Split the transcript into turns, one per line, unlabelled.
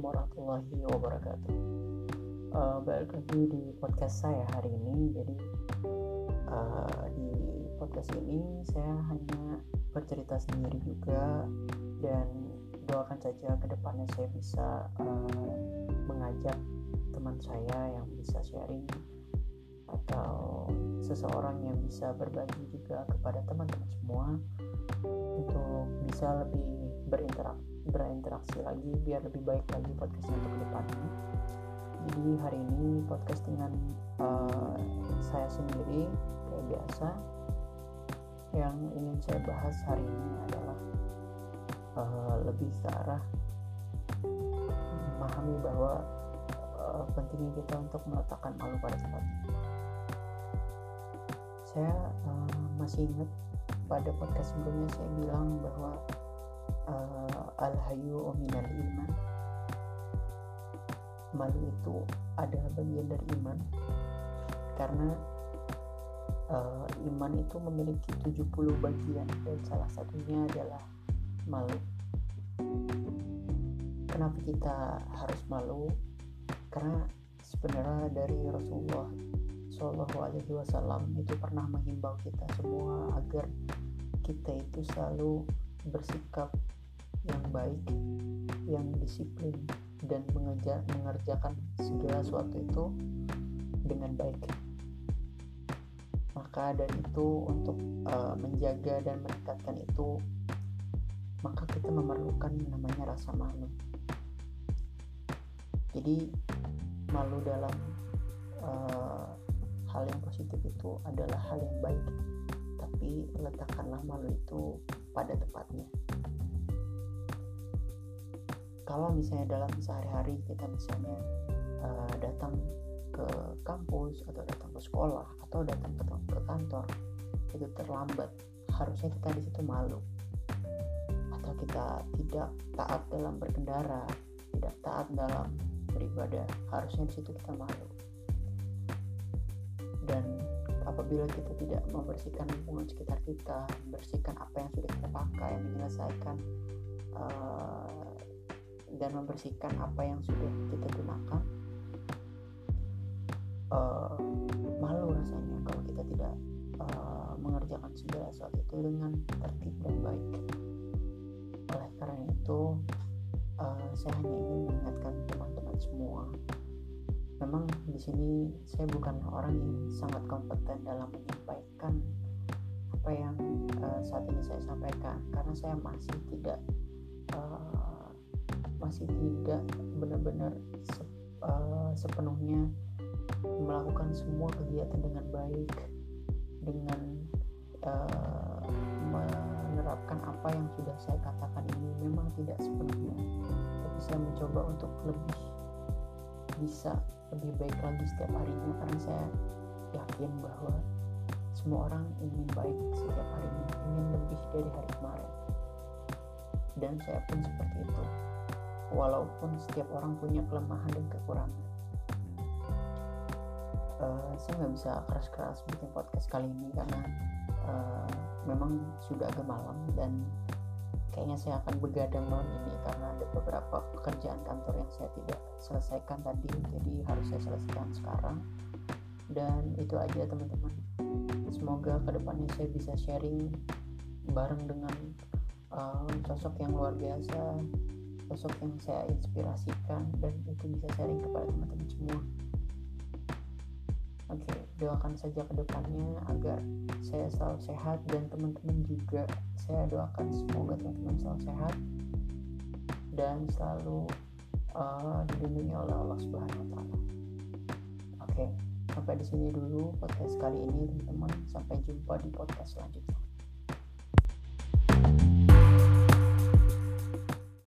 Assalamualaikum warahmatullahi wabarakatuh. Uh, balik lagi di podcast saya hari ini. Jadi uh, di podcast ini saya hanya bercerita sendiri juga dan doakan saja ke depannya saya bisa uh, mengajak teman saya yang bisa sharing atau seseorang yang bisa berbagi juga kepada teman-teman semua untuk bisa lebih berinteraksi berinteraksi lagi biar lebih baik lagi podcastnya untuk ke depannya jadi hari ini podcast dengan uh, saya sendiri kayak biasa. Yang ingin saya bahas hari ini adalah uh, lebih ke arah memahami bahwa uh, pentingnya kita untuk meletakkan malu pada tempatnya saya uh, masih ingat pada podcast sebelumnya saya bilang bahwa uh, al hayu minal iman. Malu itu adalah bagian dari iman. Karena uh, iman itu memiliki 70 bagian dan salah satunya adalah malu kenapa kita harus malu karena sebenarnya dari Rasulullah Shallallahu Alaihi Wasallam itu pernah menghimbau kita semua agar kita itu selalu bersikap yang baik, yang disiplin dan mengejar, mengerjakan segala sesuatu itu dengan baik. Maka dari itu untuk uh, menjaga dan meningkatkan itu maka kita memerlukan namanya rasa malu. Jadi malu dalam uh, hal yang positif itu adalah hal yang baik tapi letakkanlah malu itu pada tempatnya kalau misalnya dalam sehari-hari kita misalnya uh, datang ke kampus atau datang ke sekolah atau datang ke, kantor itu terlambat. Harusnya kita di situ malu. Atau kita tidak taat dalam berkendara tidak taat dalam beribadah harusnya di situ kita malu. Dan apabila kita tidak membersihkan lingkungan sekitar kita membersihkan apa yang sudah kita pakai menyelesaikan uh, dan membersihkan apa yang sudah kita gunakan uh, malu rasanya kalau kita tidak uh, mengerjakan segala sesuatu itu dengan tertib dan baik. Oleh karena itu uh, saya hanya ingin mengingatkan teman-teman semua memang di sini saya bukan orang yang sangat kompeten dalam menyampaikan apa yang uh, saat ini saya sampaikan karena saya masih tidak uh, masih tidak benar-benar se uh, sepenuhnya melakukan semua kegiatan dengan baik dengan uh, menerapkan apa yang sudah saya katakan ini memang tidak sepenuhnya. Tapi saya mencoba untuk lebih bisa lebih baik lagi setiap harinya karena saya yakin bahwa semua orang ingin baik setiap harinya ingin lebih dari hari kemarin. Dan saya pun seperti itu walaupun setiap orang punya kelemahan dan kekurangan. Uh, saya nggak bisa keras-keras bikin podcast kali ini karena uh, memang sudah agak malam dan kayaknya saya akan begadang malam ini karena ada beberapa pekerjaan kantor yang saya tidak selesaikan tadi jadi harus saya selesaikan sekarang. Dan itu aja teman-teman. Semoga ke depannya saya bisa sharing bareng dengan uh, sosok yang luar biasa sosok yang saya inspirasikan dan itu bisa sharing kepada teman-teman semua oke okay, doakan saja ke depannya agar saya selalu sehat dan teman-teman juga saya doakan semoga teman-teman selalu sehat dan selalu uh, dilindungi oleh Allah Subhanahu wa taala. Oke, okay, sampai di sini dulu podcast kali ini teman-teman. Sampai jumpa di podcast selanjutnya.